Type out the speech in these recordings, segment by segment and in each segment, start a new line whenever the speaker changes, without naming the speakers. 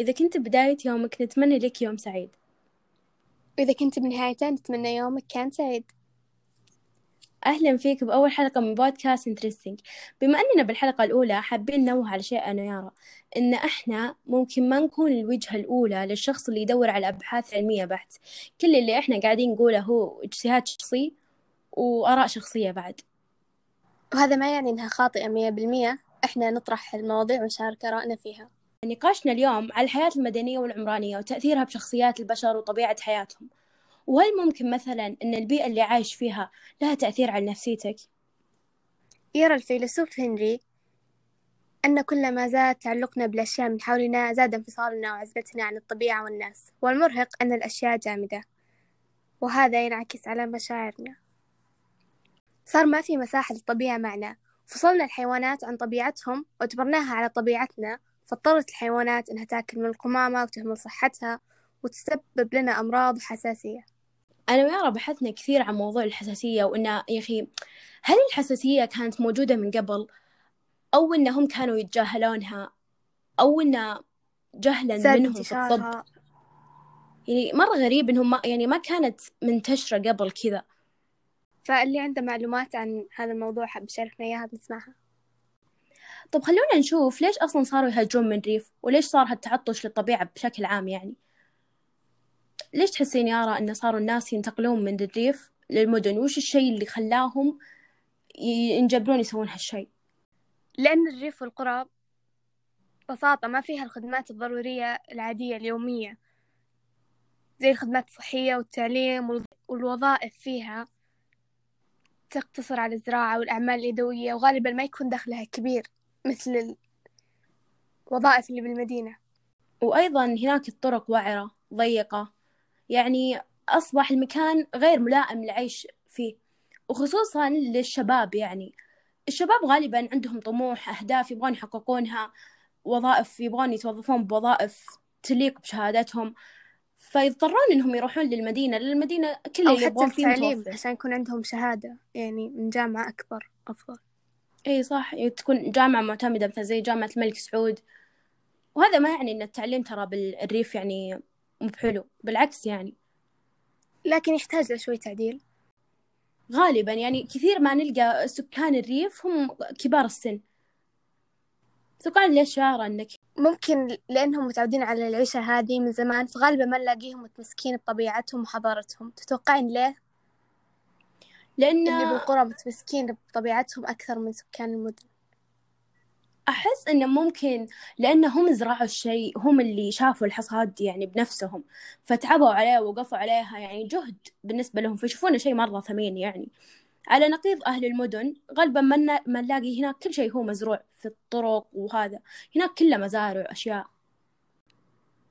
إذا كنت بداية يومك نتمنى لك يوم سعيد.
وإذا كنت بنهايته نتمنى يومك كان سعيد.
أهلا فيك بأول حلقة من بودكاست انترستنج بما أننا بالحلقة الأولى حابين ننوه على شيء أنا يارا إن إحنا ممكن ما نكون الوجهة الأولى للشخص اللي يدور على أبحاث علمية بحت. كل اللي إحنا قاعدين نقوله هو اجتهاد شخصي وآراء شخصية بعد.
وهذا ما يعني إنها خاطئة مية بالمية. إحنا نطرح المواضيع ونشارك آرائنا فيها.
نقاشنا اليوم على الحياة المدنية والعمرانية وتأثيرها بشخصيات البشر وطبيعة حياتهم. وهل ممكن مثلا أن البيئة اللي عايش فيها لها تأثير على نفسيتك؟
يرى الفيلسوف هنري أن كلما زاد تعلقنا بالأشياء من حولنا زاد انفصالنا وعزلتنا عن الطبيعة والناس والمرهق أن الأشياء جامدة وهذا ينعكس على مشاعرنا. صار ما في مساحة للطبيعة معنا. فصلنا الحيوانات عن طبيعتهم واجبرناها على طبيعتنا فاضطرت الحيوانات إنها تأكل من القمامة وتهمل صحتها وتسبب لنا أمراض وحساسية
أنا ويارا بحثنا كثير عن موضوع الحساسية وإنه يا أخي هل الحساسية كانت موجودة من قبل أو إنهم كانوا يتجاهلونها أو إنه جهلا منهم في الطب؟ يعني مرة غريب إنهم ما يعني ما كانت منتشرة قبل كذا.
فاللي عنده معلومات عن هذا الموضوع حاب يشاركنا إياها بنسمعها.
طب خلونا نشوف ليش أصلا صاروا يهاجرون من الريف وليش صار هالتعطش للطبيعة بشكل عام يعني؟ ليش تحسين يارا أن صاروا الناس ينتقلون من الريف للمدن؟ وش الشيء اللي خلاهم ينجبرون يسوون هالشيء؟
لأن الريف والقرى ببساطة ما فيها الخدمات الضرورية العادية اليومية زي الخدمات الصحية والتعليم والوظائف فيها تقتصر على الزراعة والأعمال اليدوية وغالبا ما يكون دخلها كبير. مثل الوظائف اللي بالمدينة.
وأيضا هناك الطرق وعرة ضيقة. يعني أصبح المكان غير ملائم للعيش فيه وخصوصا للشباب يعني. الشباب غالبا عندهم طموح أهداف يبغون يحققونها وظائف يبغون يتوظفون بوظائف تليق بشهادتهم. فيضطرون إنهم يروحون للمدينة للمدينة كل اللي يبغون فيه متوفر.
عشان يكون عندهم شهادة يعني من جامعة أكبر أفضل.
إي صح تكون جامعة معتمدة مثلا زي جامعة الملك سعود. وهذا ما يعني إن التعليم ترى بالريف يعني مو بحلو بالعكس يعني.
لكن يحتاج لشوي تعديل.
غالبا يعني كثير ما نلقى سكان الريف هم كبار السن. سكان ليش شعر إنك؟
ممكن لأنهم متعودين على العيشة هذه من زمان فغالبا ما نلاقيهم متمسكين بطبيعتهم وحضارتهم. تتوقعين ليه؟
لأن
اللي بالقرى متمسكين بطبيعتهم أكثر من سكان المدن.
أحس إنه ممكن لأن هم زرعوا الشيء هم اللي شافوا الحصاد يعني بنفسهم فتعبوا عليه ووقفوا عليها يعني جهد بالنسبة لهم فيشوفونه شيء مرة ثمين يعني. على نقيض أهل المدن غالبا ما ما نلاقي هناك كل شيء هو مزروع في الطرق وهذا. هناك كله مزارع وأشياء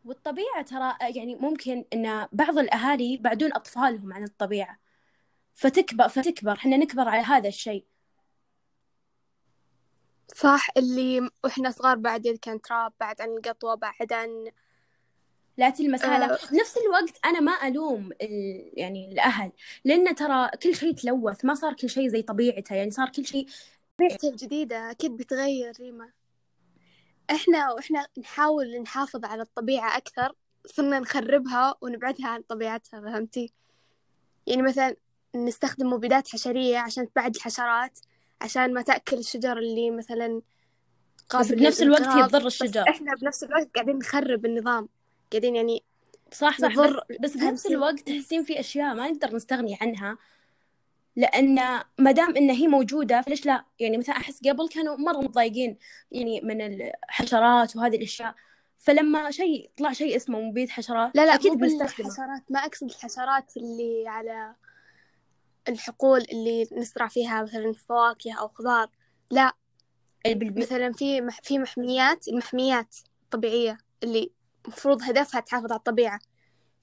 والطبيعة ترى يعني ممكن إن بعض الأهالي بعدون أطفالهم عن الطبيعة. فتكبر فتكبر. إحنا نكبر على هذا الشيء.
صح اللي وإحنا صغار بعد كان تراب بعد عن القطوة بعد عن
لا تلمس هذا. في نفس الوقت أنا ما ألوم يعني الأهل. لأن ترى كل شيء تلوث. ما صار كل شيء زي طبيعته. يعني صار كل شيء
طبيعته الجديدة أكيد بتغير ريما. إحنا وإحنا نحاول نحافظ على الطبيعة أكثر. صرنا نخربها ونبعدها عن طبيعتها فهمتي؟ يعني مثلا نستخدم مبيدات حشرية عشان تبعد الحشرات عشان ما تأكل الشجر اللي مثلا
بس بنفس الوقت يضر الشجر
بس إحنا بنفس الوقت قاعدين نخرب النظام. قاعدين يعني
صح صح بس, بس بنفس الوقت تحسين في أشياء ما نقدر نستغني عنها. لأن ما دام إن هي موجودة فليش لا؟ يعني مثلا أحس قبل كانوا مرة متضايقين يعني من الحشرات وهذه الأشياء. فلما شيء طلع شيء اسمه مبيد حشرات
لا لا أكيد بنستخدمه. الحشرات ما أقصد الحشرات اللي على الحقول اللي نزرع فيها مثلا فواكه أو خضار. لا مثلا في مح في محميات المحميات الطبيعية اللي المفروض هدفها تحافظ على الطبيعة.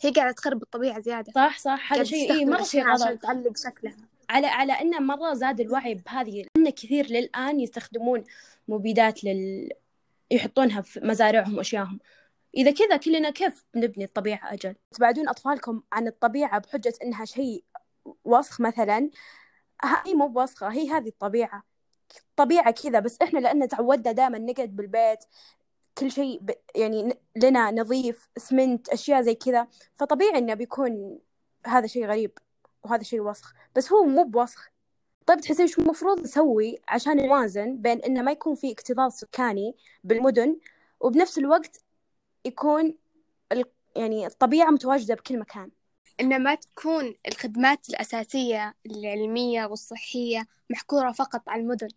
هي قاعدة تخرب الطبيعة زيادة.
صح صح هذا شيء إيه مرة شيء غلط
عشان تعلق شكلها.
على على انه مرة زاد الوعي بهذه ان كثير للآن يستخدمون مبيدات لل يحطونها في مزارعهم واشياءهم إذا كذا كلنا كيف نبني الطبيعة أجل؟ تبعدون أطفالكم عن الطبيعة بحجة إنها شيء وسخ مثلا هي مو بوسخة هي هذه الطبيعة طبيعة كذا بس إحنا لأن تعودنا دائما نقعد بالبيت كل شيء ب... يعني لنا نظيف اسمنت أشياء زي كذا فطبيعي إنه بيكون هذا شيء غريب وهذا شيء وسخ بس هو مو بوسخ طيب تحسين شو المفروض نسوي عشان نوازن بين إنه ما يكون في اكتظاظ سكاني بالمدن وبنفس الوقت يكون. يعني الطبيعة متواجدة بكل مكان
إن ما تكون الخدمات الأساسية العلمية والصحية محكورة فقط على المدن.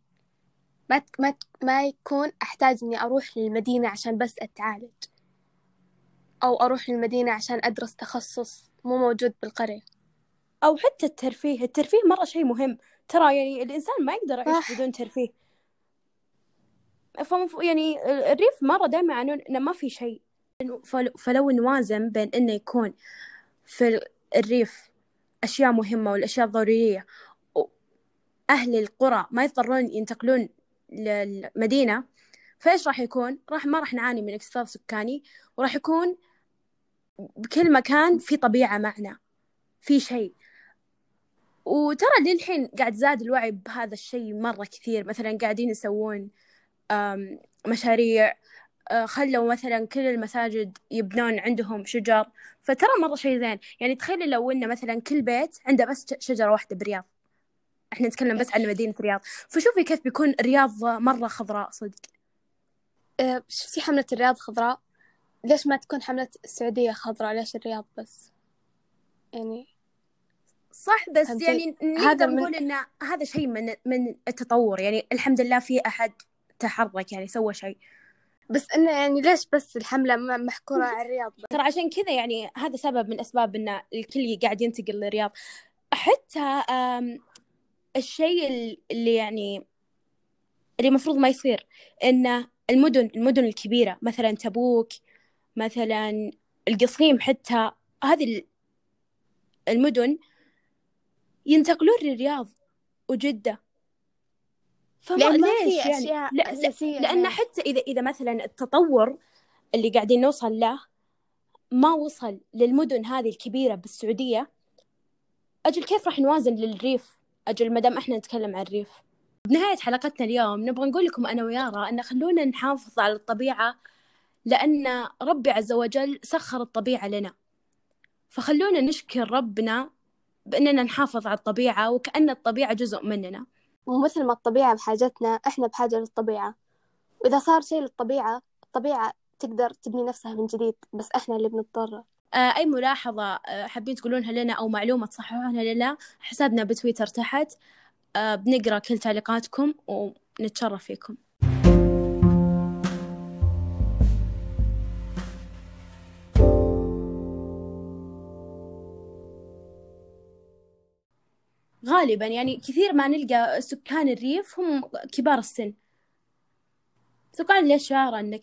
ما ما ما يكون أحتاج إني أروح للمدينة عشان بس أتعالج أو أروح للمدينة عشان أدرس تخصص مو موجود بالقرية.
أو حتى الترفيه الترفيه مرة شيء مهم. ترى يعني الإنسان ما يقدر يعيش بدون ترفيه. فمف... يعني الريف مرة دائما يعنون إنه ما في شيء. فلو نوازن بين إنه يكون في الريف أشياء مهمة والأشياء الضرورية. أهل القرى ما يضطرون ينتقلون للمدينة فإيش راح يكون؟ راح ما راح نعاني من اكتظاظ سكاني وراح يكون بكل مكان في طبيعة معنا في شيء. وترى للحين قاعد زاد الوعي بهذا الشيء مرة كثير. مثلا قاعدين يسوون مشاريع خلوا مثلا كل المساجد يبنون عندهم شجر. فترى مرة شيء زين. يعني تخيلي لو إن مثلا كل بيت عنده بس شجرة واحدة برياض. إحنا نتكلم بس عن مدينة الرياض فشوفي كيف بيكون الرياض مرة خضراء صدق.
أه شفتي حملة الرياض خضراء. ليش ما تكون حملة السعودية خضراء؟ ليش الرياض بس؟ يعني
صح بس يعني نقدر نقول إن هذا شيء من من التطور. يعني الحمد لله في أحد تحرك يعني سوى شيء.
بس إنه يعني ليش بس الحملة محكورة على الرياض؟
ترى عشان كذا يعني هذا سبب من أسباب إن الكل قاعد ينتقل للرياض. حتى الشيء اللي يعني اللي المفروض ما يصير إن المدن المدن الكبيرة مثلا تبوك مثلا القصيم حتى هذه المدن ينتقلون للرياض وجدة.
فما ليش يعني؟ أشياء لا أساسية.
لأن يعني. حتى إذا إذا مثلا التطور اللي قاعدين نوصل له ما وصل للمدن هذه الكبيرة بالسعودية أجل كيف راح نوازن للريف؟ أجل مدام إحنا نتكلم عن الريف. بنهاية حلقتنا اليوم نبغى نقول لكم أنا ويارا أن خلونا نحافظ على الطبيعة لأن ربي عز وجل سخر الطبيعة لنا. فخلونا نشكر ربنا بأننا نحافظ على الطبيعة وكأن الطبيعة جزء مننا.
ومثل ما الطبيعة بحاجتنا إحنا بحاجة للطبيعة. وإذا صار شيء للطبيعة الطبيعة تقدر تبني نفسها من جديد بس إحنا اللي بنضطر.
آه، أي ملاحظة آه، حابين تقولونها لنا أو معلومة تصححونها لنا حسابنا بتويتر تحت. آه، بنقرأ كل تعليقاتكم ونتشرف فيكم. غالبا يعني كثير ما نلقى سكان الريف هم كبار السن. سكان الإشارة أنك